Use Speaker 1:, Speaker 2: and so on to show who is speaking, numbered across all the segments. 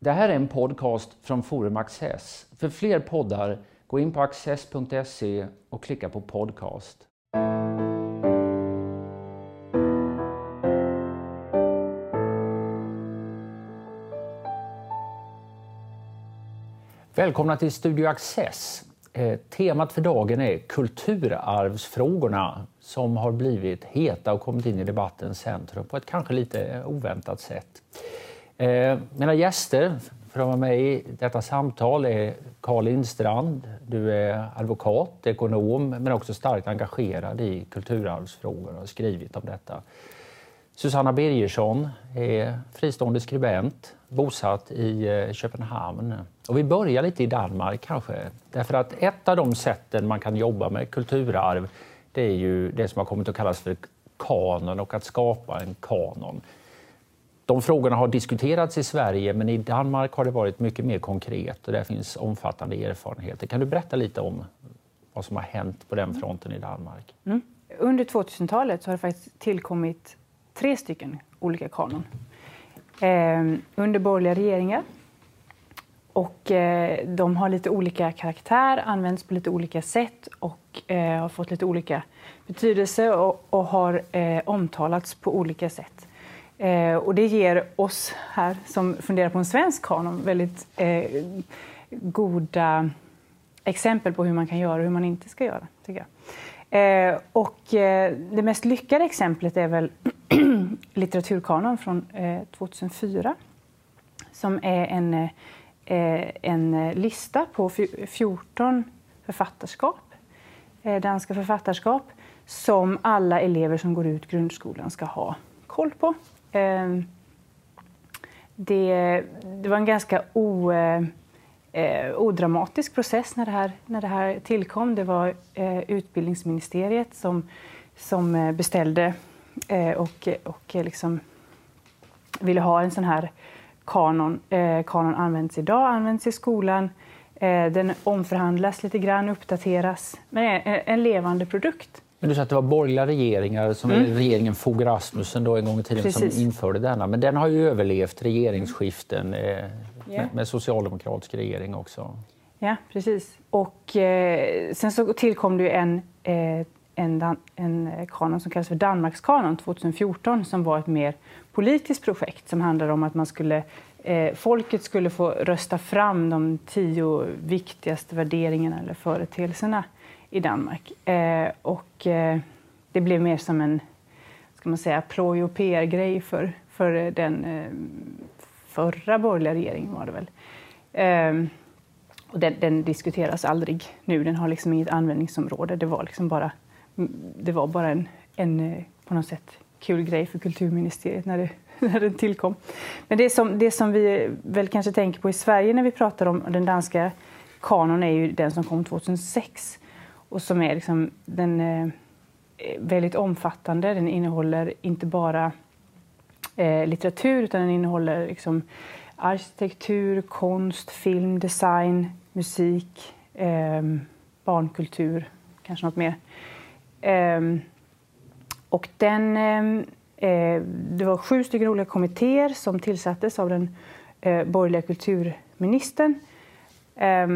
Speaker 1: Det här är en podcast från Forum Access. För fler poddar, gå in på access.se och klicka på podcast. Välkomna till Studio Access. Eh, temat för dagen är kulturarvsfrågorna som har blivit heta och kommit in i debattens centrum på ett kanske lite oväntat sätt. Eh, mina gäster för att vara med i detta samtal är Carl Lindstrand. Du är advokat, ekonom men också starkt engagerad i kulturarvsfrågor och har skrivit om detta. Susanna Birgersson är fristående skribent, bosatt i eh, Köpenhamn. Och vi börjar lite i Danmark kanske. Därför att ett av de sätten man kan jobba med kulturarv det är ju det som har kommit att kallas för kanon och att skapa en kanon. De frågorna har diskuterats i Sverige men i Danmark har det varit mycket mer konkret och där finns omfattande erfarenheter. Kan du berätta lite om vad som har hänt på den fronten i Danmark?
Speaker 2: Mm. Under 2000-talet har det faktiskt tillkommit tre stycken olika kanon. Eh, under borgerliga regeringar. Och eh, de har lite olika karaktär, används på lite olika sätt och eh, har fått lite olika betydelse och, och har eh, omtalats på olika sätt. Eh, och det ger oss här som funderar på en svensk kanon väldigt eh, goda exempel på hur man kan göra och hur man inte ska göra. Tycker jag. Eh, och eh, det mest lyckade exemplet är väl litteraturkanon från eh, 2004 som är en, eh, en lista på 14 författarskap, eh, danska författarskap som alla elever som går ut grundskolan ska ha koll på eh, det, det var en ganska o, eh, odramatisk process när det, här, när det här tillkom. Det var eh, utbildningsministeriet som, som eh, beställde eh, och, och eh, liksom ville ha en sån här kanon. Eh, kanon används idag, används i skolan. Eh, den omförhandlas lite grann, uppdateras. Men är en, en levande produkt.
Speaker 1: Men du sa att det var borgerliga regeringar, som mm. regeringen Fogh Rasmussen då en gång i tiden, Precis. som införde denna. Men den har ju överlevt regeringsskiften eh, yeah. med, med, socialdemokratisk regering också.
Speaker 2: Ja, precis. Och eh, sen så tillkom det en, eh, en, en kanon som kallas för Danmarkskanon 2014 som var ett mer politiskt projekt som handlade om att man skulle eh, folket skulle få rösta fram de tio viktigaste värderingarna eller företeelserna i Danmark. Eh, och eh, det blev mer som en ska man säga, ploj och PR-grej för, för den eh, förra borgerliga regeringen var det väl. Eh, och den, den, diskuteras aldrig nu, den har liksom inget användningsområde. Det var liksom bara, det var bara en, en eh, på något sätt kul grej för kulturministeriet när, det, när den tillkom. Men det som, det som vi väl kanske tänker på i Sverige när vi pratar om den danska kanon är ju den som kom 2006 och som är liksom, den är eh, väldigt omfattande. Den innehåller inte bara eh, litteratur utan den innehåller liksom arkitektur, konst, film, design, musik, eh, barnkultur, kanske något mer. Eh, och den, eh, eh det var sju stycken olika kommittéer som tillsattes av den eh, borgerliga kulturministern eh,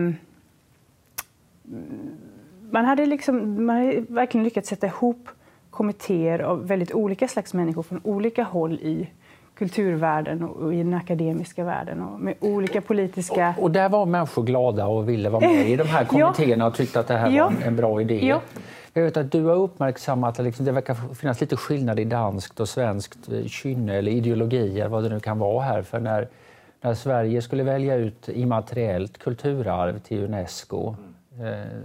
Speaker 2: man hade, liksom, man hade verkligen lyckats sätta ihop kommittéer av väldigt olika slags människor från olika håll i kulturvärlden och i den akademiska världen och med olika politiska...
Speaker 1: Och, och där var människor glada och ville vara med i de här kommittéerna och tyckte att det här ja. var en bra idé. Ja. Jag vet att du har uppmärksammat att liksom det verkar finnas lite skillnad i danskt och svenskt eh, kynne eller ideologier, vad det nu kan vara här. För när, när Sverige skulle välja ut immateriellt kulturarv till Unesco eh,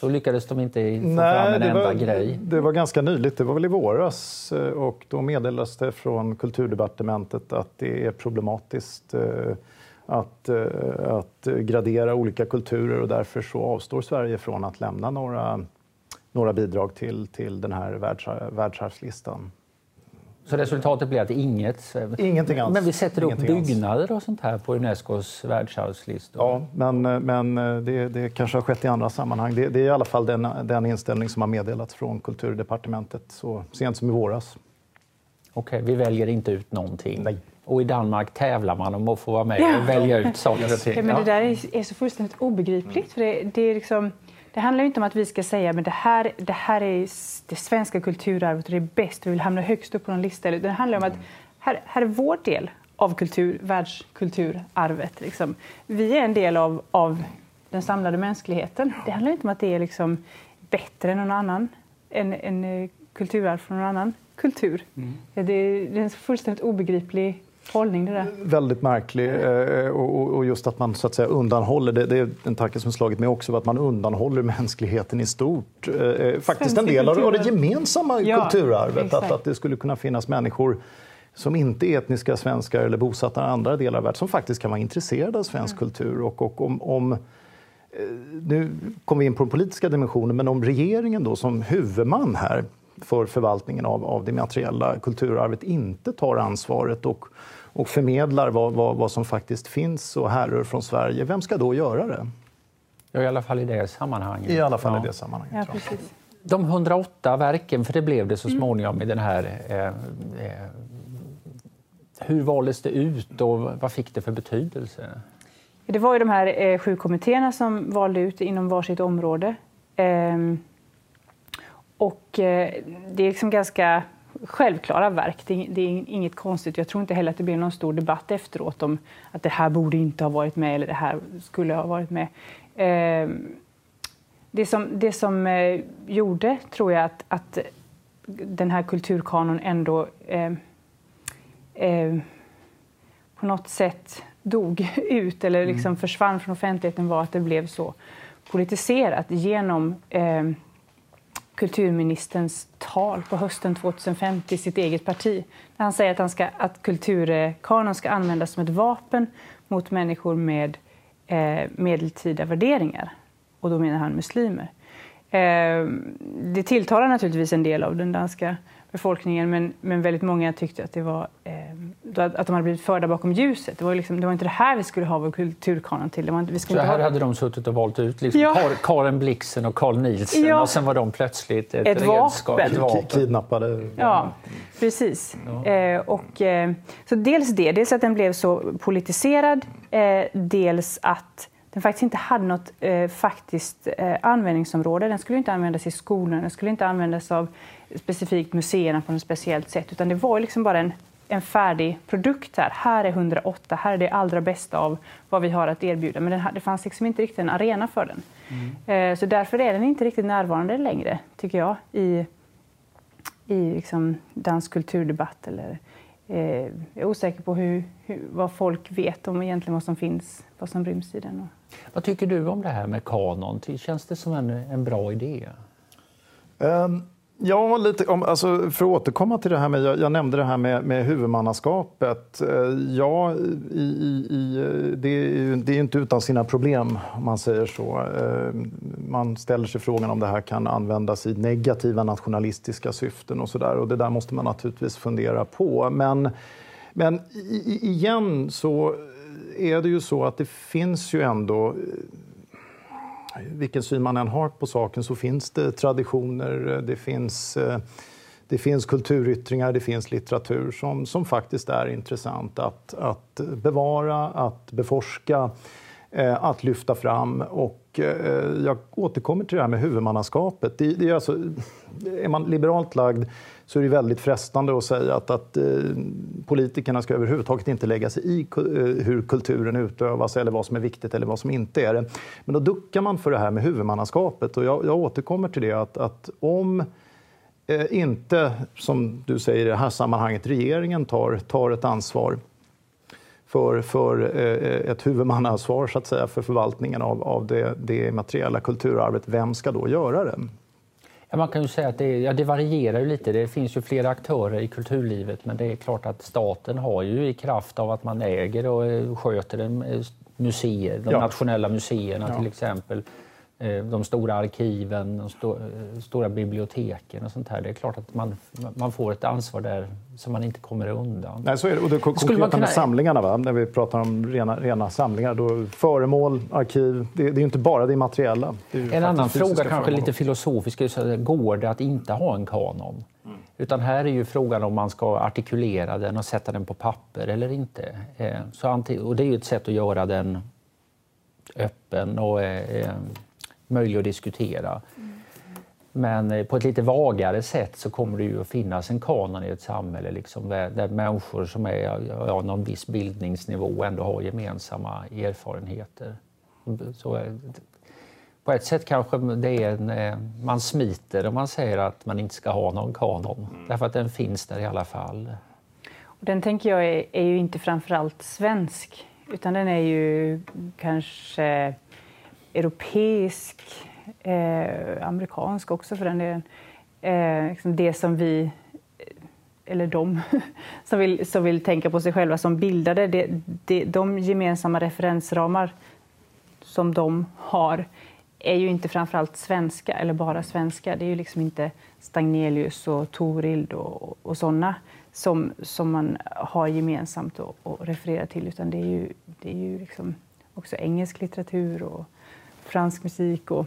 Speaker 1: så lyckades de inte få Nej, fram en enda
Speaker 3: var,
Speaker 1: grej.
Speaker 3: Det var ganska nyligt, det var väl i våras. Eh, och då meddelades det från kulturdepartementet att det är problematiskt eh, att, eh, att gradera olika kulturer och därför så avstår Sverige från att lämna några, några bidrag till, till den här världsarvslistan.
Speaker 1: Så resultatet blir att inget...
Speaker 3: Ingenting alls.
Speaker 1: Men vi sätter upp byggnader och sånt här på Unescos världsarvslista.
Speaker 3: Ja, men, men det, det kanske har skett i andra sammanhang. Det, det är i alla fall den, den inställning som har meddelats från kulturdepartementet så sent som i våras.
Speaker 1: Okej, okay, vi väljer inte ut någonting.
Speaker 3: Nej.
Speaker 1: Och i Danmark tävlar man om att få vara med ja. och välja ut saker och ting.
Speaker 2: Ja, men det där är, är så fullständigt obegripligt. För det, det, är liksom, det handlar inte om att vi ska säga att det här, det här är det svenska kulturarvet och det är bäst vi vill hamna högst upp på någon lista. Det handlar om att här, här är vår del av kultur, världskulturarvet. Liksom. Vi är en del av, av den samlade mänskligheten. Det handlar inte om att det är liksom bättre än någon annan, en, en eh, kulturarv från någon annan kultur. Mm. Det, är, det är en fullständigt obegriplig hållning det där.
Speaker 3: Väldigt märklig. Eh, och just att man så att säga undanhåller, det, är en tanke som slagit mig också, att man undanhåller mänskligheten i stort. Eh, faktiskt en del av det gemensamma ja, kulturarvet. Att, att det skulle kunna finnas människor som inte är etniska svenskar eller bosatta i andra delar av världen som faktiskt kan vara intresserade av svensk mm. kultur. Och, och om, om, eh, nu kommer vi in på den politiska dimensionen, men om regeringen då som huvudman här för förvaltningen av, av det materiella kulturarvet inte tar ansvaret och, och förmedlar vad, vad, vad som faktiskt finns och härrör från Sverige, vem ska då göra det?
Speaker 1: Ja, i alla fall i det sammanhanget.
Speaker 3: I alla fall ja. i det sammanhanget. Ja,
Speaker 1: De 108 verken, för det blev det så mm. småningom mm. i den här eh, eh, hur valdes det ut och vad fick det för betydelse?
Speaker 2: Det var ju de här eh, sju kommittéerna som valde ut inom varsitt område. Ehm, och eh, det är liksom ganska självklara verk. Det är, det är, inget konstigt. Jag tror inte heller att det blir någon stor debatt efteråt om att det här borde inte ha varit med eller det här skulle ha varit med. Eh, det som, det som eh, gjorde, tror jag, att, att den här kulturkanon ändå eh, på något sätt dog ut eller liksom mm. försvann från offentligheten var att det blev så politiserat genom eh, kulturministerns tal på hösten 2050 till sitt eget parti. där han säger att, han ska, att kulturkanon ska användas som ett vapen mot människor med eh, medeltida värderingar. Och då menar han muslimer. Eh, det tilltalar naturligtvis en del av den danska befolkningen men, men väldigt många tyckte att, det var, eh, att de hade blivit förda bakom ljuset. Det var, liksom, det var inte det här vi skulle ha vår kulturkanon till. Det var inte, vi
Speaker 1: skulle Så här ha... hade de suttit och valt ut liksom ja. Karen Blixen och Carl Nielsen ja. och sen var de plötsligt ett,
Speaker 2: ett vapen. Ett
Speaker 3: vapen. Kidnappade.
Speaker 2: Ja, precis. Ja. Eh, och, eh, så dels det, dels att den blev så politiserad, eh, dels att den faktiskt inte hade något eh, faktiskt eh, användningsområde. Den skulle inte användas i skolan, den skulle inte användas av specifikt museerna på något speciellt sätt, utan det var liksom bara en, en färdig produkt här. Här är 108, här är det allra bästa av vad vi har att erbjuda. Men den, det fanns liksom inte riktigt en arena för den. Mm. Eh, så därför är den inte riktigt närvarande längre, tycker jag, i, i liksom dansk kulturdebatt. Eller, jag är osäker på hur, hur, vad folk vet om egentligen vad som finns, vad som ryms i den.
Speaker 1: Vad tycker du om det här med kanon? Känns det som en, en bra idé?
Speaker 3: Um. Ja, lite, om, alltså, för att återkomma till det här med, jag, jag nämnde det här med, med huvudmannaskapet. Eh, ja, i, i, det, är, det är inte utan sina problem om man säger så. Eh, man ställer sig frågan om det här kan användas i negativa nationalistiska syften och så där. Och det där måste man naturligtvis fundera på. Men, men igen så är det ju så att det finns ju ändå vilken syn man än har på saken så finns det traditioner, det finns, eh, det finns kulturyttringar, det finns litteratur som, som faktiskt är intressant att, att bevara, att beforska, eh, att lyfta fram. Och eh, jag återkommer till det här med huvudmannaskapet. Det, det är, alltså, är man liberalt lagd så är det väldigt frestande att säga att, att eh, politikerna ska överhuvudtaget inte lägga sig i eh, hur kulturen utövas eller vad som är viktigt eller vad som inte är det. Men då duckar man för det här med huvudmannaskapet och jag, jag återkommer till det att, att om eh, inte, som du säger i det här sammanhanget, regeringen tar, tar ett ansvar för, för eh, ett huvudmannaansvar så att säga, för förvaltningen av, av det, det materiella kulturarvet, vem ska då göra det?
Speaker 1: Ja, man kan ju säga att det, ja, det varierar ju lite. Det finns ju flera aktörer i kulturlivet men det är klart att staten har ju i kraft av att man äger och eh, sköter eh, museer, de ja. nationella museerna till exempel, de stora arkiven, de sto eh, stora biblioteken och sånt här. Det är klart att man, man får ett ansvar där som man inte kommer undan.
Speaker 3: Nej, så är det. Och det konkreta kunna... med samlingarna, va? när vi pratar om rena, rena samlingar, då föremål, arkiv, det, det är inte bara det materiella. Det
Speaker 1: en annan fråga, kanske föremål. lite filosofisk, är så går det att inte ha en kanon? Utan här är ju frågan om man ska artikulera den och sätta den på papper eller inte. Eh, så, och det är ju ett sätt att göra den öppen och eh, möjlig att diskutera. Men eh, på ett lite vagare sätt så kommer det ju att finnas en kanon i ett samhälle liksom, där, där människor som är ja, någon viss bildningsnivå ändå har gemensamma erfarenheter. Så, eh, på ett sätt kanske det är en, eh, man smiter om man säger att man inte ska ha någon kanon, mm. därför att den finns där i alla fall.
Speaker 2: Och den tänker jag är, är ju inte framförallt svensk, utan den är ju kanske europeisk, eh, amerikansk också för den delen. Eh, liksom det som vi, eller de, som vill, som vill tänka på sig själva som bildade, det, det, de gemensamma referensramar som de har är ju inte framförallt svenska, eller bara svenska. Det är ju liksom inte Stagnelius och Torild och, och sådana som, som man har gemensamt att referera till, utan det är ju, det är ju liksom också engelsk litteratur och fransk musik. Och,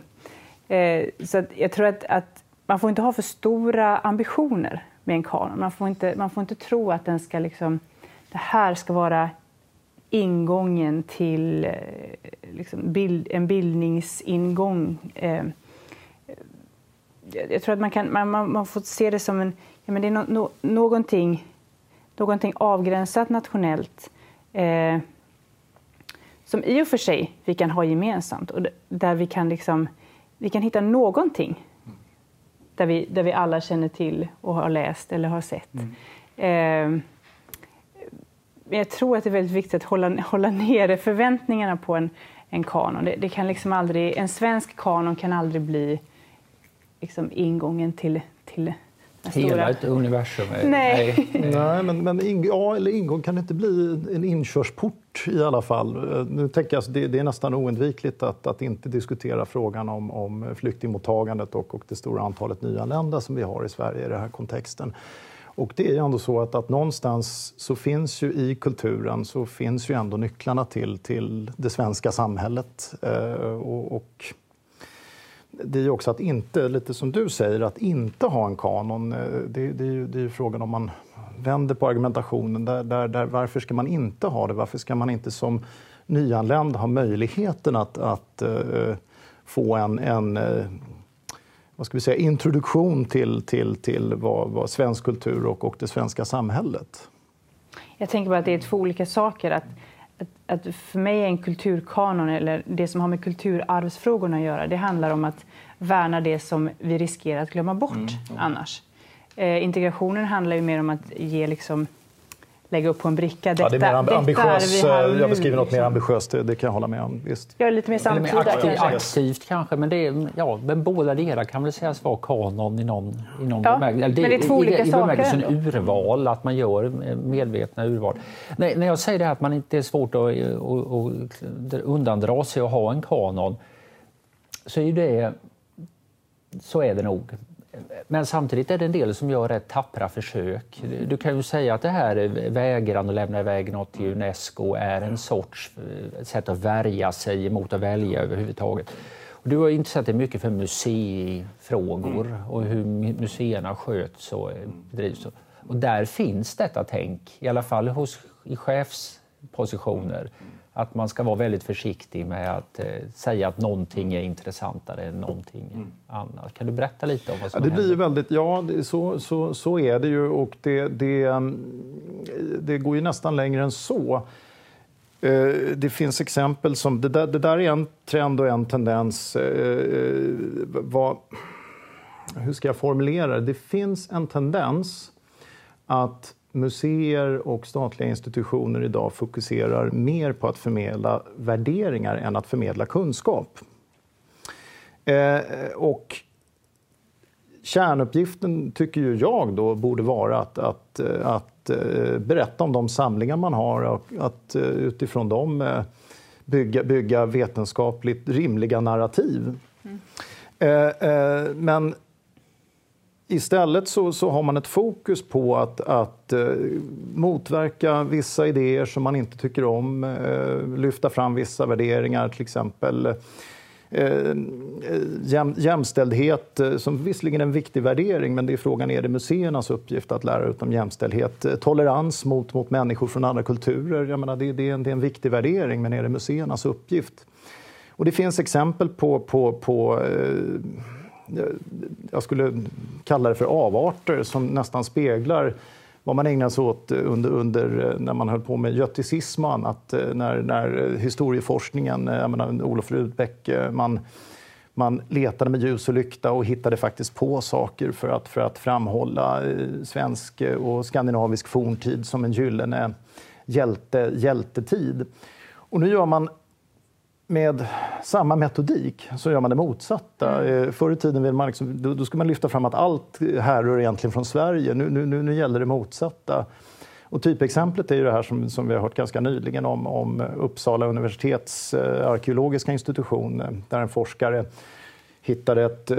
Speaker 2: eh, så jag tror att, att, man får inte ha för stora ambitioner med en kanon. Man får inte, man får inte tro att den ska liksom, det här ska vara ingången till eh, liksom bild, en bildningsingång. Eh, jag tror att man, kan, man, man, får se det som en, ja, men det är no, no, någonting, någonting avgränsat nationellt eh, som i och för sig vi kan ha gemensamt och där vi kan, liksom, vi kan hitta någonting där vi, där vi alla känner till och har läst eller har sett. Mm. Eh, men jag tror att det är väldigt viktigt att hålla, hålla nere förväntningarna på en, en kanon. Det, det, kan liksom aldrig, en svensk kanon kan aldrig bli liksom ingången till, till
Speaker 1: Hela ett universum?
Speaker 2: Nej.
Speaker 3: Nej, men, men in, ja, eller ingång kan det inte bli en inkörsport i alla fall. Nu tänker jag, det, det är nästan oundvikligt att, att inte diskutera frågan om, om flyktingmottagandet och, och det stora antalet nyanlända som vi har i Sverige i den här kontexten. Och det är ju ändå så att, att någonstans så finns ju i kulturen så finns ju ändå nycklarna till, till det svenska samhället. Eh, och, och, det är ju också att inte, lite som du säger, att inte ha en kanon. Eh, det, det är ju det är ju frågan om man vänder på argumentationen. Där, där, där, varför ska man inte ha det? Varför ska man inte som nyanländ ha möjligheten att, att uh, få en, en uh, vad ska vi säga, introduktion till, till, till vad, vad svensk kultur och, och det svenska samhället?
Speaker 2: Jag tänker bara att det är två olika saker. Att, att, att, för mig är en kulturkanon, eller det som har med kulturarvsfrågorna att göra, det handlar om att värna det som vi riskerar att glömma bort mm. annars. Eh, integrationen handlar ju mer om att ge liksom, lägga upp på en bricka.
Speaker 3: Detta, ja, det är mer ambitiös, jag beskriver något mer liksom. ambitiöst, det, det, kan jag hålla med om. Visst.
Speaker 2: Ja, lite mer samtida
Speaker 1: aktiv, kanske. Aktivt kanske, men, det är, ja, men båda delar kan väl sägas vara kanon i någon, i någon
Speaker 2: ja, bemärkelse. Men det är två olika
Speaker 1: i, i bemärkelsen
Speaker 2: ändå.
Speaker 1: urval, att man gör medvetna urval. Nej, när jag säger det här att man inte är svårt att, att, att undandra sig att ha en kanon, så är det så är det nog. Men samtidigt är det en del som gör rätt tappra försök. Du kan ju säga att det här vägran att lämna iväg något till Unesco är en sorts eh, sätt att värja sig mot att välja överhuvudtaget. Du har intresserat dig mycket för museifrågor och hur museerna sköts och bedrivs. Och där finns detta tänk, i alla fall hos, i chefspositioner att man ska vara väldigt försiktig med att eh, säga att någonting är intressantare än någonting mm. annat. Kan du berätta lite om vad som
Speaker 3: ja, det händer? Blir väldigt, ja, det, så, så, så är det ju och det, det, mm, det går ju nästan längre än så. Eh, det finns exempel som... Det där, det där är en trend och en tendens. Eh, vad, hur ska jag formulera det? Det finns en tendens att museer och statliga institutioner idag fokuserar mer på att förmedla värderingar än att förmedla kunskap. Eh, och kärnuppgiften, tycker ju jag, då, borde vara att, att, att eh, berätta om de samlingar man har och att eh, utifrån dem eh, bygga, bygga vetenskapligt rimliga narrativ. Mm. Men Istället så, så, har man ett fokus på att, att eh, motverka vissa idéer som man inte tycker om, eh, lyfta fram vissa värderingar till exempel. Eh, eh, jäm, jämställdhet, eh, som visserligen är en viktig värdering, men det är frågan är det museernas uppgift att lära ut om jämställdhet? Eh, tolerans mot, mot människor från andra kulturer, jag menar, det, det, är en, det är en viktig värdering, men är det museernas uppgift? Och det finns exempel på, på, på eh, jag skulle kalla det för avarter som nästan speglar vad man ägnade sig åt under, under, eh, när man höll på med göticism och annat. Eh, när, när historieforskningen, eh, jag menar, Olof Rudbeck, man, man letade med ljus och lykta och hittade faktiskt på saker för att, för att framhålla svensk och skandinavisk forntid som en gyllene hjälte, hjältetid. Och nu gör man med samma metodik så gör man det motsatta. Mm. Eh, förr i tiden vill man liksom, då, då ska man lyfta fram att allt härrör egentligen från Sverige. Nu, nu, nu gäller det motsatta. Och typexemplet är ju det här som, som vi har hört ganska nyligen om, om Uppsala universitets eh, arkeologiska institution eh, där en forskare hittade ett, eh,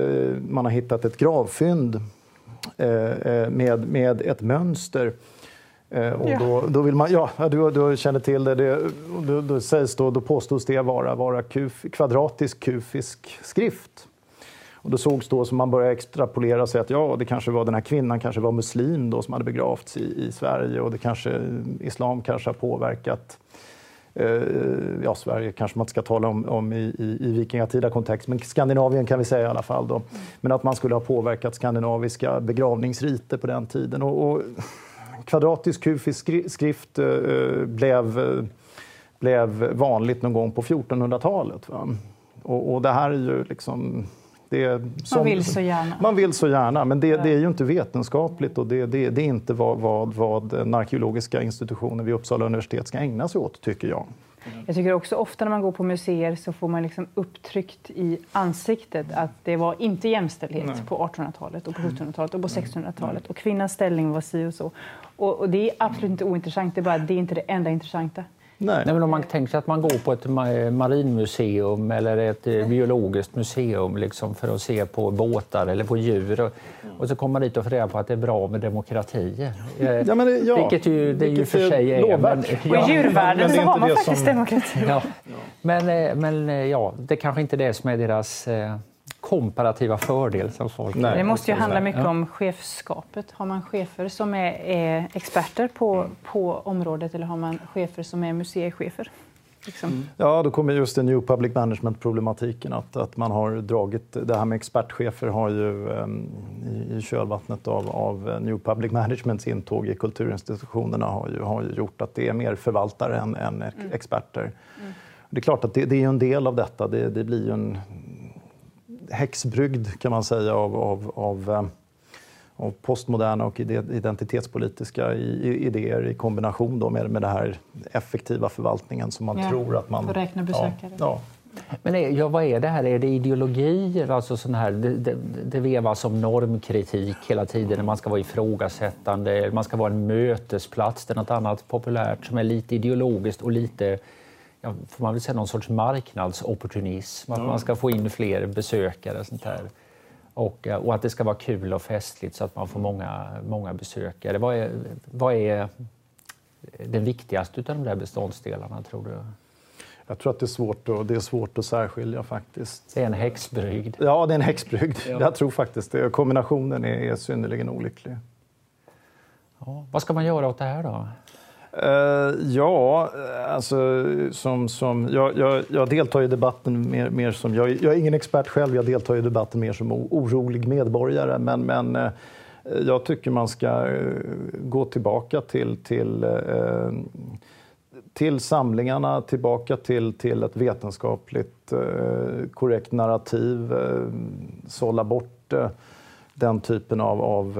Speaker 3: man har hittat ett gravfynd eh, eh med, med ett mönster och ja. då, då, vill man, ja, du, du känner till det. det då, då, sägs då, då påstås det vara, vara kuf, kvadratisk kufisk skrift. Och då sågs då som man började extrapolera sig att ja, det kanske var den här kvinnan kanske var muslim då som hade begravts i, i Sverige och det kanske, islam kanske har påverkat eh, ja, Sverige kanske man inte ska tala om, om i, i, i vikingatida kontext, men Skandinavien kan vi säga i alla fall. Då. Men att man skulle ha påverkat skandinaviska begravningsriter på den tiden. Och, och kvadratisk kufisk skrift eh, blev, blev vanligt någon gång på 1400-talet. Och, och, det här är ju liksom...
Speaker 2: Som, man vill så gärna.
Speaker 3: Man vill så gärna, men det, det är ju inte vetenskapligt och det, det, det är inte vad, vad, vad den arkeologiska institutionen vid Uppsala universitet ska ägna sig åt, tycker jag.
Speaker 2: Jag tycker också ofta när man går på museer så får man liksom upptryckt i ansiktet att det var inte jämställdhet Nej. på 1800-talet och på 1700-talet och på 1600-talet och kvinnans ställning var si och så. Och, och, det är absolut inte ointressant, det är bara det är inte det enda intressanta.
Speaker 1: Nej. Nej. men om man tänker sig att man går på ett marinmuseum eller ett eh, biologiskt museum liksom för att se på båtar eller på djur och, och så kommer man dit och får reda på att det är bra med demokrati. Eh, ja, men det, ja, vilket ju, det ju för sig är.
Speaker 2: Men, ja, och i djurvärlden så har man faktiskt som... demokrati. Ja.
Speaker 1: Men, eh, men ja, det kanske inte är det som är deras komparativa fördel som folk
Speaker 2: Nej, Det måste ju handla mycket ja. om chefskapet. Har man chefer som är, är, experter på, på området eller har man chefer som är museichefer?
Speaker 3: Liksom. Mm. Ja, då kommer just den New Public Management-problematiken. Att, att man har dragit, det här med expertchefer har ju um, i, i kölvattnet av, av New Public Managements intåg i kulturinstitutionerna har ju, har ju gjort att det är mer förvaltare än, än mm. experter. Mm. Det är klart att det, det, är en del av detta. Det, det blir ju en häxbrygd kan man säga av, av, av, eh, av postmoderna och identitetspolitiska idéer i kombination då med, med den här effektiva förvaltningen som man ja, tror att man...
Speaker 2: räkna besökare. Ja,
Speaker 1: ja. Men är, ja, vad är det här? Är det ideologier? Alltså sån här, det, det, det vevas om normkritik hela tiden. Man ska vara ifrågasättande, man ska vara en mötesplats. Det är något annat populärt som är lite ideologiskt och lite ja, får man väl säga, någon sorts marknadsopportunism. Att ja. man ska få in fler besökare och sånt där. Och, eh, och, att det ska vara kul och festligt så att man får många, många besökare. Vad är, vad är den viktigaste av de där beståndsdelarna, tror du?
Speaker 3: Jag tror att det är svårt att, det är svårt att särskilja faktiskt.
Speaker 1: Det är en häxbrygd?
Speaker 3: Ja, det är en häxbrygd. Ja. Jag tror faktiskt det. Kombinationen är, är synnerligen olycklig.
Speaker 1: Ja. Vad ska man göra åt det här då?
Speaker 3: Uh, ja, alltså som, som, jag, jag, jag deltar i debatten mer, mer som... Jag, jag, är ingen expert själv, jag deltar i debatten mer som orolig medborgare. Men, men uh, jag tycker man ska uh, gå tillbaka till, till, till samlingarna, tillbaka till, till ett vetenskapligt korrekt narrativ, sålla bort den typen av, av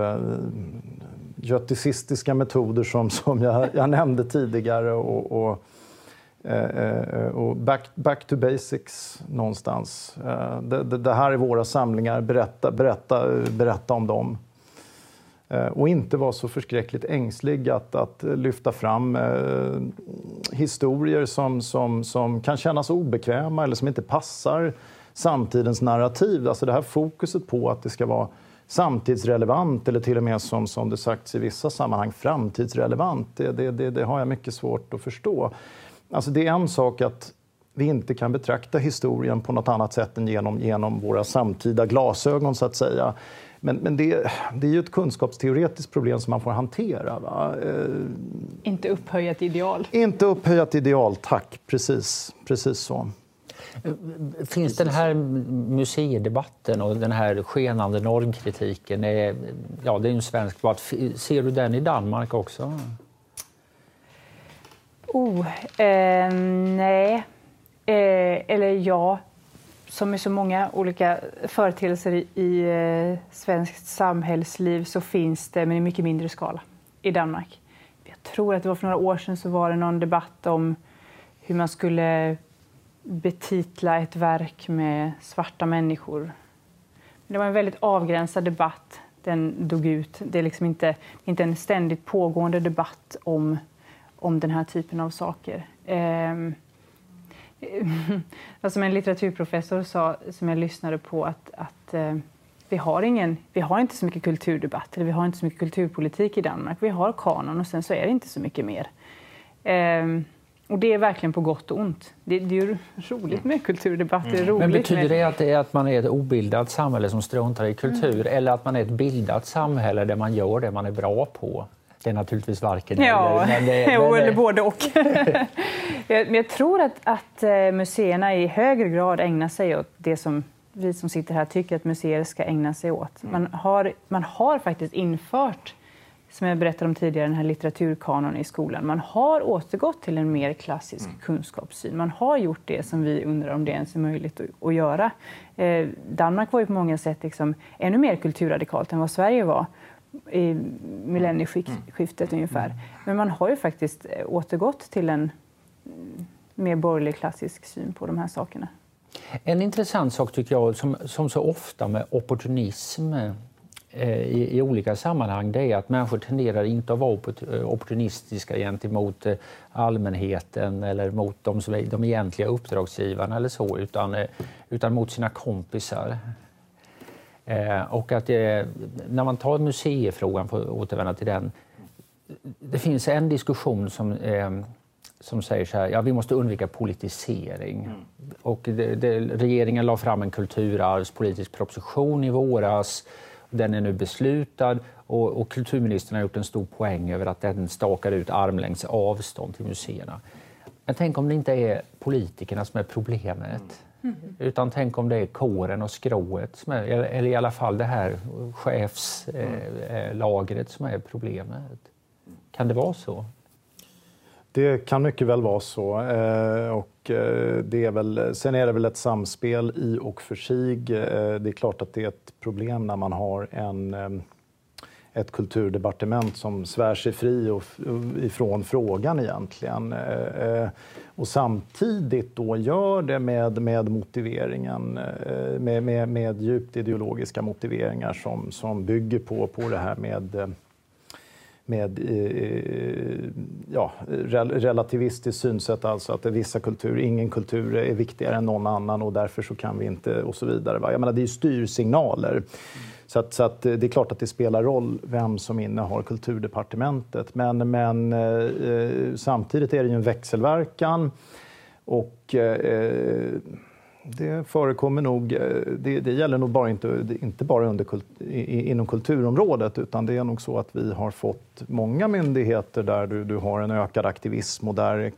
Speaker 3: göticistiska metoder som, som jag, jag nämnde tidigare och, och, eh, eh, och back, back, to basics någonstans. Eh, det, det, det, här är våra samlingar, berätta, berätta, berätta om dem. Eh, och inte vara så förskräckligt ängslig att, att lyfta fram eh, historier som, som, som kan kännas obekväma eller som inte passar samtidens narrativ. Alltså det här fokuset på att det ska vara samtidsrelevant eller till och med som, som det sagts i vissa sammanhang framtidsrelevant. Det, det, det, det, har jag mycket svårt att förstå. Alltså det är en sak att, vi inte kan betrakta historien på något annat sätt än genom, genom våra samtida glasögon, så att säga. Men, men det, det, är ju ett kunskapsteoretiskt problem som man får hantera. Va? Eh,
Speaker 2: inte upphöjat ideal.
Speaker 3: Inte upphöjat ideal, tack. Precis, precis så.
Speaker 1: Eh, finns den här museidebatten och den här skenande normkritiken, är, ja det är en svensk debatt, ser du den i Danmark också?
Speaker 2: Oh, eh, nej. Eh, eller ja, som med så många olika företeelser i, i eh, svenskt samhällsliv så finns det, men i mycket mindre skala, i Danmark. Jag tror att det var för några år sedan så var det någon debatt om hur man skulle betitla ett verk med svarta människor. Det var en väldigt avgränsad debatt. Den dog ut. Det är liksom inte, inte en ständigt pågående debatt om, om den här typen av saker. Alltså, eh, som en litteraturprofessor sa, som jag lyssnade på, att, att eh, vi, har ingen, vi har inte så mycket kulturdebatt, eller vi har inte så mycket kulturpolitik i Danmark. Vi har kanon och sen så är det inte så mycket mer. Eh, och det är verkligen på gott och ont. Det, det är roligt med kulturdebatt. Det är roligt
Speaker 1: Men betyder
Speaker 2: med...
Speaker 1: det att, det är att man är ett obildat samhälle som struntar i kultur mm. eller att man är ett bildat samhälle där man gör det man är bra på? Det är naturligtvis varken
Speaker 2: ja,
Speaker 1: eller. Men
Speaker 2: det,
Speaker 1: men
Speaker 2: jo, eller både och. men jag tror att, att eh, museerna i högre grad ägnar sig åt det som vi som sitter här tycker att museer ska ägna sig åt. Mm. Man har, man har faktiskt infört som jag berättade om tidigare, den här litteraturkanon i skolan. Man har återgått till en mer klassisk mm. kunskapssyn. Man har gjort det som vi undrar om det ens är möjligt att, göra. Eh, Danmark var ju på många sätt liksom ännu mer kulturradikalt än vad Sverige var i millennieskiftet mm. ungefär. Mm. Men man har ju faktiskt eh, återgått till en mm, mer borgerlig klassisk syn på de här sakerna.
Speaker 1: En intressant sak tycker jag, som, som så ofta med opportunism i, i, olika sammanhang det är att människor tenderar inte att vara eh, opportunistiska gentemot eh, allmänheten eller mot de, som är, de egentliga uppdragsgivarna eller så, utan, utan mot sina kompisar. och att det, när man tar museifrågan, för att återvända till den, det finns en diskussion som, som säger så här, ja vi måste undvika politisering. Mm. Och det, det, regeringen la fram en kulturarvspolitisk proposition i våras den är nu beslutad och, och kulturministern har gjort en stor poäng över att den stakar ut armlängds avstånd till museerna. Men tänk om det inte är politikerna som är problemet. Mm. Utan tänk om det är kåren och skrået, som är, eller i alla fall det här chefslagret eh, som är problemet. Kan det vara så?
Speaker 3: Det kan mycket väl vara så. Eh, och eh, Eh, det är väl, sen är det väl ett samspel i och för sig. Eh, det är klart att det är ett problem när man har en, eh, ett kulturdepartement som svär sig fri och, ifrån frågan egentligen. Och samtidigt då gör det med, med motiveringen, med, med, med djupt ideologiska motiveringar som, som bygger på, på det här med med eh, eh ja, relativistiskt synsätt, alltså att vissa kulturer, ingen kultur är viktigare än någon annan och därför så kan vi inte och så vidare. Va? Jag menar, det är ju styrsignaler. Så, att, så att eh, det är klart att det spelar roll vem som innehar kulturdepartementet. Men, men eh, eh samtidigt är det ju en växelverkan och eh, det förekommer nog. Eh, det, det, gäller nog bara inte, inte bara under, inom kulturområdet utan det är nog så att vi har fått många myndigheter där du, du har en ökad aktivism och där,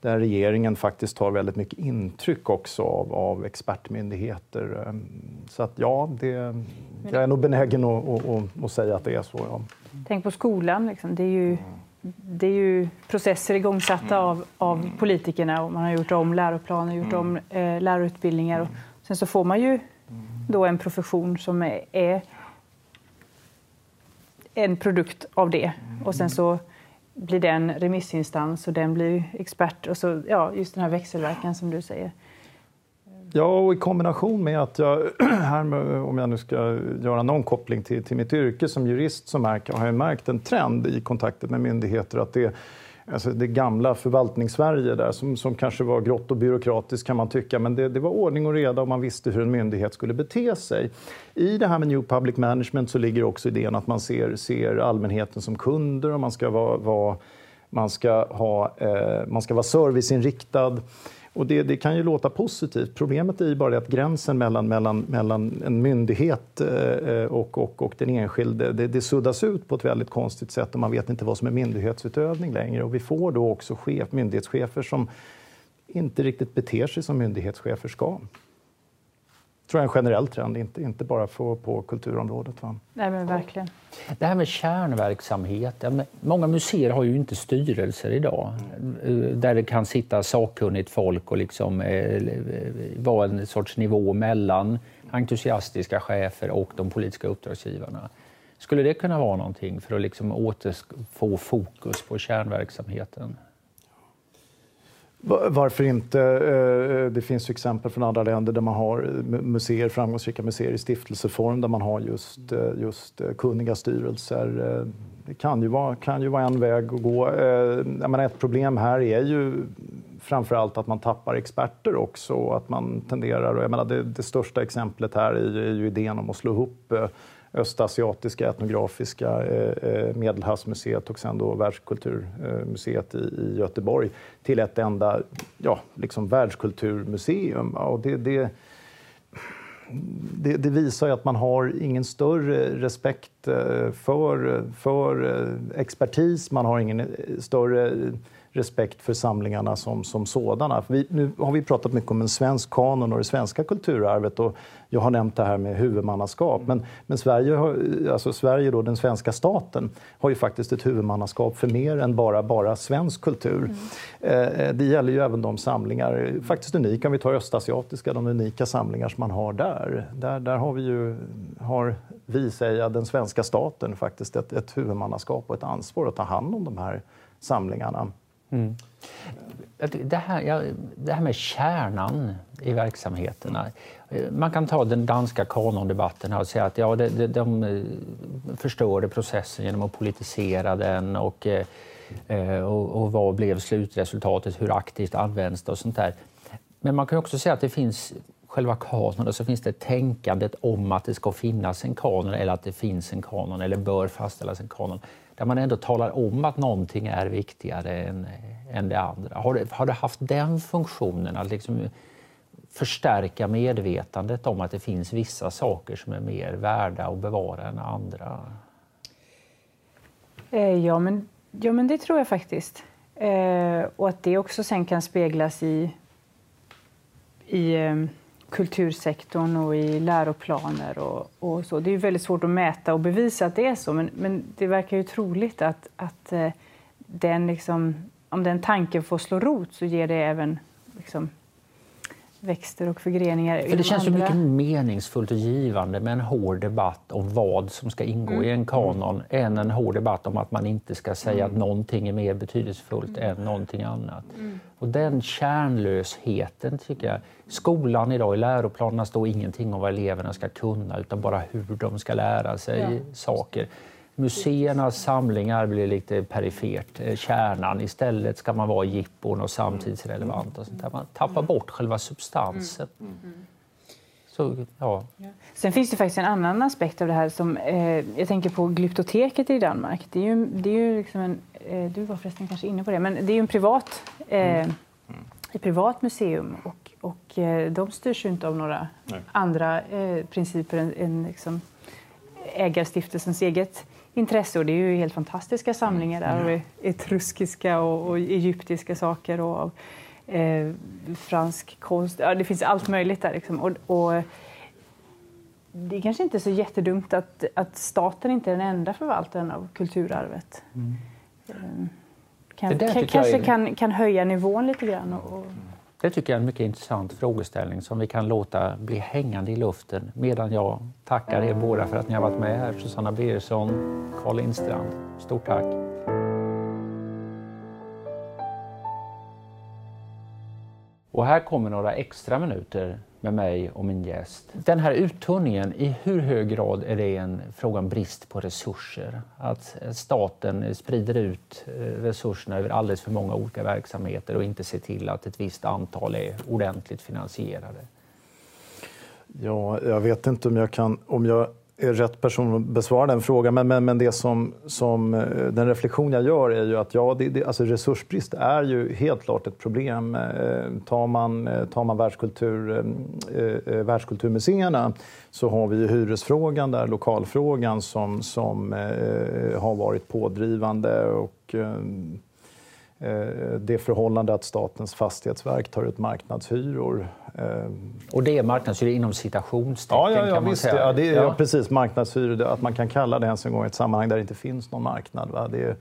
Speaker 3: där regeringen faktiskt tar väldigt mycket intryck också av, av expertmyndigheter. Ehm, så att ja, det, jag är nog benägen att, att, att säga att det är så. Ja.
Speaker 2: Tänk på skolan. Liksom. Det är ju det är ju processer igångsatta mm. av, av politikerna och man har gjort om läroplaner, gjort om mm. eh, lärarutbildningar. Och sen så får man ju då en profession som är, är en produkt av det. Och sen så blir den remissinstans och den blir expert. Och så, ja, just den här växelverkan som du säger.
Speaker 3: Ja, och i kombination med att jag, här med, om jag nu ska göra någon koppling till, till mitt yrke som jurist, så märker, har jag märkt en trend i kontakter med myndigheter att det Alltså det gamla förvaltningssverige där som, som kanske var grått och byråkratiskt kan man tycka, men det, det, var ordning och reda och man visste hur en myndighet skulle bete sig. I det här med New Public Management så ligger också idén att man ser, ser allmänheten som kunder och man ska vara, vara man ska, ha, eh, man ska vara serviceinriktad och det, det, kan ju låta positivt. Problemet är ju bara att gränsen mellan, mellan, mellan en myndighet eh, och, och, och den enskilde det, det suddas ut på ett väldigt konstigt sätt och man vet inte vad som är myndighetsutövning längre. Och vi får då också chef, myndighetschefer som inte riktigt beter sig som myndighetschefer ska tror jag är en generell trend, inte, inte bara för, på kulturområdet. Va?
Speaker 2: Nej, men verkligen.
Speaker 1: Det här med kärnverksamhet. Många museer har ju inte styrelser idag mm. där det kan sitta sakkunnigt folk och liksom, eh, vara en sorts nivå mellan entusiastiska chefer och de politiska uppdragsgivarna. Skulle det kunna vara någonting för att liksom återfå fokus på kärnverksamheten?
Speaker 3: Varför inte? Eh, eh, det finns exempel från andra länder där man har museer, framgångsrika museer i stiftelseform där man har just, eh, just kunniga styrelser. Det kan ju, vara, kan ju vara en väg att gå. Jag menar, ett problem här är ju framför allt att man tappar experter också att man tenderar... Jag menar, det, det största exemplet här är ju, är ju idén om att slå ihop Östasiatiska etnografiska eh, eh, Medelhavsmuseet och sen då Världskulturmuseet i, i Göteborg till ett enda ja, liksom världskulturmuseum. Och det, det, det, det, visar ju att man har ingen större respekt eh, för, för eh, expertis, man har ingen större respekt för samlingarna som, som sådana. Vi, nu har vi pratat mycket om en svensk kanon och det svenska kulturarvet och jag har nämnt det här med huvudmannaskap. Men, men Sverige, har, alltså Sverige då, den svenska staten, har ju faktiskt ett huvudmannaskap för mer än bara, bara svensk kultur. Mm. Eh, det gäller ju även de samlingar, faktiskt unika, om vi tar östasiatiska, de unika samlingar som man har där. Där, där har vi ju, har vi, säger den svenska staten faktiskt ett, ett huvudmannaskap och ett ansvar att ta hand om de här samlingarna. Mm.
Speaker 1: Det, här, ja, det här med kärnan i verksamheterna. Man kan ta den danska kanondebatten och säga att ja, de, de, de förstörde processen genom att politisera den och, eh, eh, och, och vad blev slutresultatet, hur aktivt används det och sånt där. Men man kan också säga att det finns själva kanonen så alltså finns det tänkandet om att det ska finnas en kanon eller att det finns en kanon eller bör fastställas en kanon där man ändå talar om att någonting är viktigare än, än det andra. Har det, har det haft den funktionen att liksom förstärka medvetandet om att det finns vissa saker som är mer värda att bevara än andra?
Speaker 2: Eh, ja, men, ja, men det tror jag faktiskt. Eh, och att det också sen kan speglas i, i ehm, kultursektorn och i läroplaner och, och, så. Det är väldigt svårt att mäta och bevisa att det är så, men, men det verkar ju troligt att, att eh, den liksom, om den tanken får slå rot så ger det även liksom, växter och förgreningar.
Speaker 1: För det känns ju mycket meningsfullt och givande med en hård debatt om vad som ska ingå mm. i en kanon mm. än en hård debatt om att man inte ska säga mm. att någonting är mer betydelsefullt mm. än någonting annat. Mm. Och den kärnlösheten tycker jag, skolan idag i läroplanerna står ingenting om vad eleverna ska kunna utan bara hur de ska lära sig ja. saker. Museernas samlingar blir lite perifert, eh, kärnan. Istället ska man vara jippon och samtidsrelevant. Och sånt där. Man tappar bort själva substansen. Mm. Mm.
Speaker 2: Så, ja. Sen finns det faktiskt en annan aspekt av det här. som eh, Jag tänker på Glyptoteket i Danmark. Det är ju, det är ju liksom en, eh, du var förresten kanske inne på det, men det är ju en privat, eh, mm. ett privat museum och, och eh, de styrs ju inte av några Nej. andra eh, principer än, än liksom ägarstiftelsens eget intresse och det är ju helt fantastiska samlingar där. Mm. Etruskiska och, och egyptiska saker och eh, fransk konst. Ja, det finns allt möjligt där. Liksom. Och, och, det är kanske inte är så jättedumt att, att staten inte är den enda förvaltaren av kulturarvet. Mm. Eh, kan, kanske kan, kan höja nivån lite grann. Och, och...
Speaker 1: Det tycker jag är en mycket intressant frågeställning som vi kan låta bli hängande i luften medan jag tackar er båda för att ni har varit med här. Susanna Birgersson, Carl Lindstrand. Stort tack! Och här kommer några extra minuter med mig och min gäst. Den här uttunningen, i hur hög grad är det en fråga om brist på resurser? Att staten sprider ut eh, resurserna över alldeles för många olika verksamheter och inte ser till att ett visst antal är ordentligt finansierade?
Speaker 3: Ja, jag vet inte om jag kan, om jag rätt person att besvara den frågan. Men, men, men det som, som, eh, den reflektion jag gör är ju att ja, det, det, alltså resursbrist är ju helt klart ett problem. Eh, tar man, eh, tar man världskultur, eh, eh, världskulturmuseerna så har vi ju hyresfrågan där, lokalfrågan som, som eh, har varit pådrivande. och eh, det förhållande att Statens fastighetsverk tar ut marknadshyror
Speaker 1: Eh, och det är marknadshyror inom citationstecken?
Speaker 3: Ja, ja, ja visst. Ja, det är, ja. precis. Marknadshyror, att man kan kalla det ens en gång ett sammanhang där det inte finns någon marknad. Va? Det är,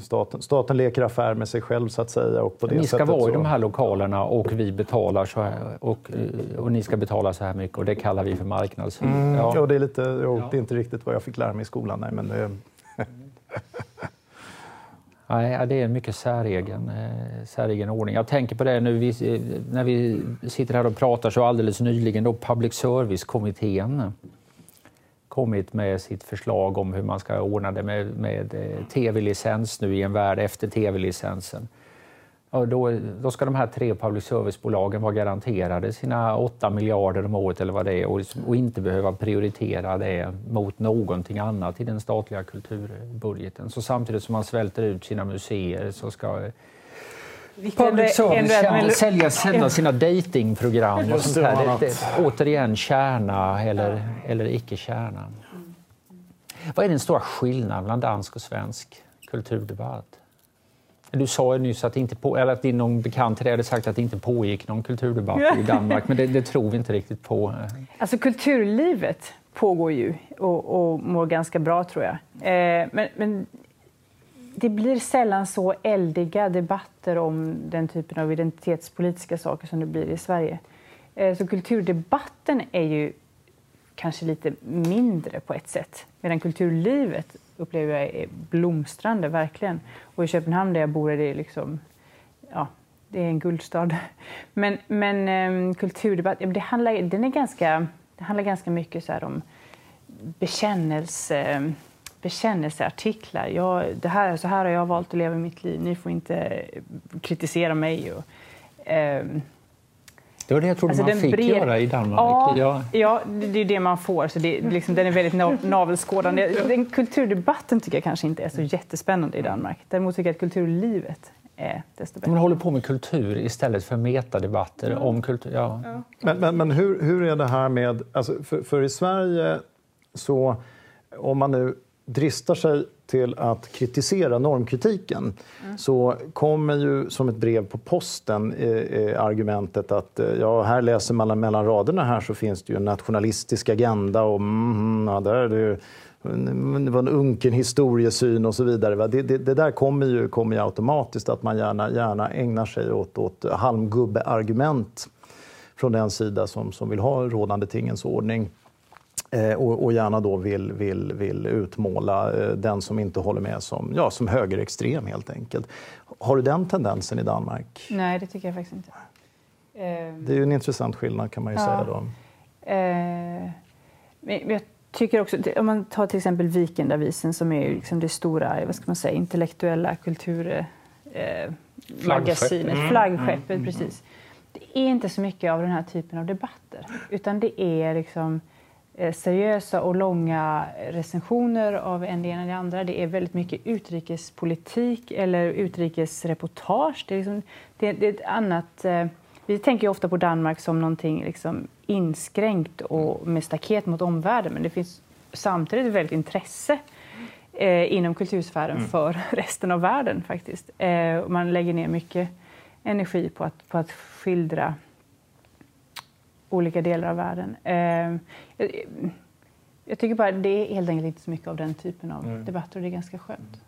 Speaker 3: staten, staten leker affär med sig själv så att säga. Och på det
Speaker 1: ni ska vara
Speaker 3: så...
Speaker 1: i de här lokalerna och vi betalar så här och, eh, och ni ska betala så här mycket och det kallar vi för marknadshyror.
Speaker 3: Mm, ja. ja. det, är lite, jo, det är inte riktigt vad jag fick lära mig i skolan. Nej, men det...
Speaker 1: Nej, det är en mycket säregen, eh, säregen ordning. Jag tänker på det nu vi, eh, när vi sitter här och pratar så alldeles nyligen då Public Service-kommittén kommit med sitt förslag om hur man ska ordna det med, med eh, tv-licens nu i en värld efter tv-licensen. Och då, då ska de här tre public service-bolagen vara garanterade sina 8 miljarder om året eller vad det är och, och, inte behöva prioritera det mot någonting annat i den statliga kulturbudgeten. Så samtidigt som man svälter ut sina museer så ska Public service sälja, sända sina datingprogram och sånt här. Det, det, återigen kärna eller, eller icke kärna. Vad är den stora skillnaden mellan dansk och svensk kulturdebatt? Du sa ju nyss att, inte på, eller att din någon bekant hade sagt att det inte pågick någon kulturdebatt i Danmark, men det, det, tror vi inte riktigt på.
Speaker 2: Alltså kulturlivet pågår ju och, och mår ganska bra tror jag. Eh, men, men, det blir sällan så eldiga debatter om den typen av identitetspolitiska saker som det blir i Sverige. Eh, så kulturdebatten är ju kanske lite mindre på ett sätt, medan kulturlivet upplever jag är blomstrande, verkligen. Och i Köpenhamn där jag bor är det liksom, ja, det är en guldstad. Men, men ehm, kulturdebatt, det handlar, den är ganska, det handlar ganska mycket så om bekännelse, bekännelseartiklar. Jag, det här, så här har jag valt att leva mitt liv, ni får inte kritisera mig. Och, um,
Speaker 1: det var det jag trodde alltså man fick bred... göra i Danmark.
Speaker 2: Ja, ja. ja, det är det man får. Så det, liksom, den är väldigt navelskådande. Den kulturdebatten tycker jag kanske inte är så jättespännande i Danmark. Däremot tycker jag att kulturlivet är desto bättre.
Speaker 1: Man håller på med kultur istället för metadebatter mm. om kultur. Ja. ja.
Speaker 3: Men, men, men hur, hur är det här med... Alltså för, för i Sverige så om man nu dristar sig till att kritisera normkritiken mm. så kommer ju som ett brev på posten eh, eh, argumentet att eh, ja, här läser man mellan raderna här så finns det ju en nationalistisk agenda och mm, ja, där är det ju det var en unken historiesyn och så vidare. Det, det, det, där kommer ju, kommer ju automatiskt att man gärna, gärna ägnar sig åt, åt halmgubbe-argument från den sida som, som vill ha rådande tingens ordning. Eh, och, och, gärna då vill, vill, vill utmåla eh, den som inte håller med som, ja, som högerextrem helt enkelt. Har du den tendensen i Danmark?
Speaker 2: Nej, det tycker jag faktiskt inte.
Speaker 3: Det är ju en intressant skillnad kan man ju ja. säga då.
Speaker 2: Eh, men jag tycker också, om man tar till exempel Vikendavisen som är liksom det stora, vad ska man säga, intellektuella kulturmagasinet, eh, mm. flaggskeppet, mm. precis. Det är inte så mycket av den här typen av debatter, utan det är liksom seriösa och långa recensioner av en det ena eller det andra. Det är väldigt mycket utrikespolitik eller utrikesreportage. Det är, liksom, det, det är ett annat... Eh, vi tänker ofta på Danmark som någonting liksom inskränkt och med staket mot omvärlden men det finns samtidigt ett väldigt intresse eh, inom kultursfären mm. för resten av världen faktiskt. Eh, man lägger ner mycket energi på att, på att skildra olika delar av världen. Eh, jag, jag, tycker bara det är helt enkelt inte så mycket av den typen av mm. debatter och det är ganska skönt.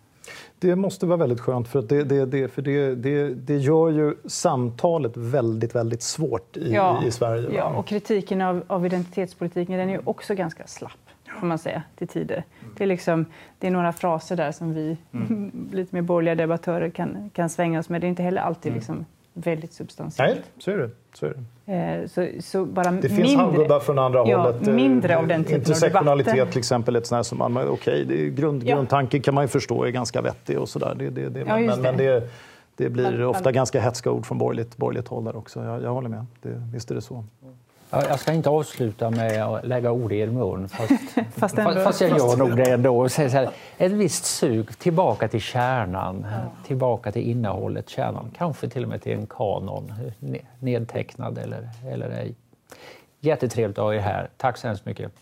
Speaker 3: Det måste vara väldigt skönt för, att det, det, det för det, det, det gör ju samtalet väldigt, väldigt svårt i, ja, i Sverige.
Speaker 2: Ja, och kritiken av, av identitetspolitiken den är ju också ganska slapp får man säga, till tider. Det är, liksom, det är några fraser där som vi mm. lite mer borgerliga debattörer kan, kan svänga oss med. Det är inte heller alltid mm. liksom, väldigt substantiellt.
Speaker 3: Nej, så är det. Så är det.
Speaker 2: Eh, så, så bara
Speaker 3: det finns halvgubbar från andra
Speaker 2: ja,
Speaker 3: hållet.
Speaker 2: Mindre av den typen
Speaker 3: Intersektionalitet av debatter. till exempel, ett sånt som man, okej, okay, grund, ja. grundtanken kan man ju förstå är ganska vettig och sådär. Det, det, det, ja, men, men det, det blir ofta ganska hetska ord från borgerligt, borgerligt håll där också. Jag, jag håller med. Det, visst är det så.
Speaker 1: Jag ska inte avsluta med att lägga ord i er mun, fast,
Speaker 2: fast,
Speaker 1: fast jag gör nog det ändå. Och så här, ett visst sug tillbaka till kärnan, tillbaka till innehållet, kärnan. Kanske till och med till en kanon, nedtecknad eller, eller ej. Jättetrevligt att ha er här. Tack så hemskt mycket.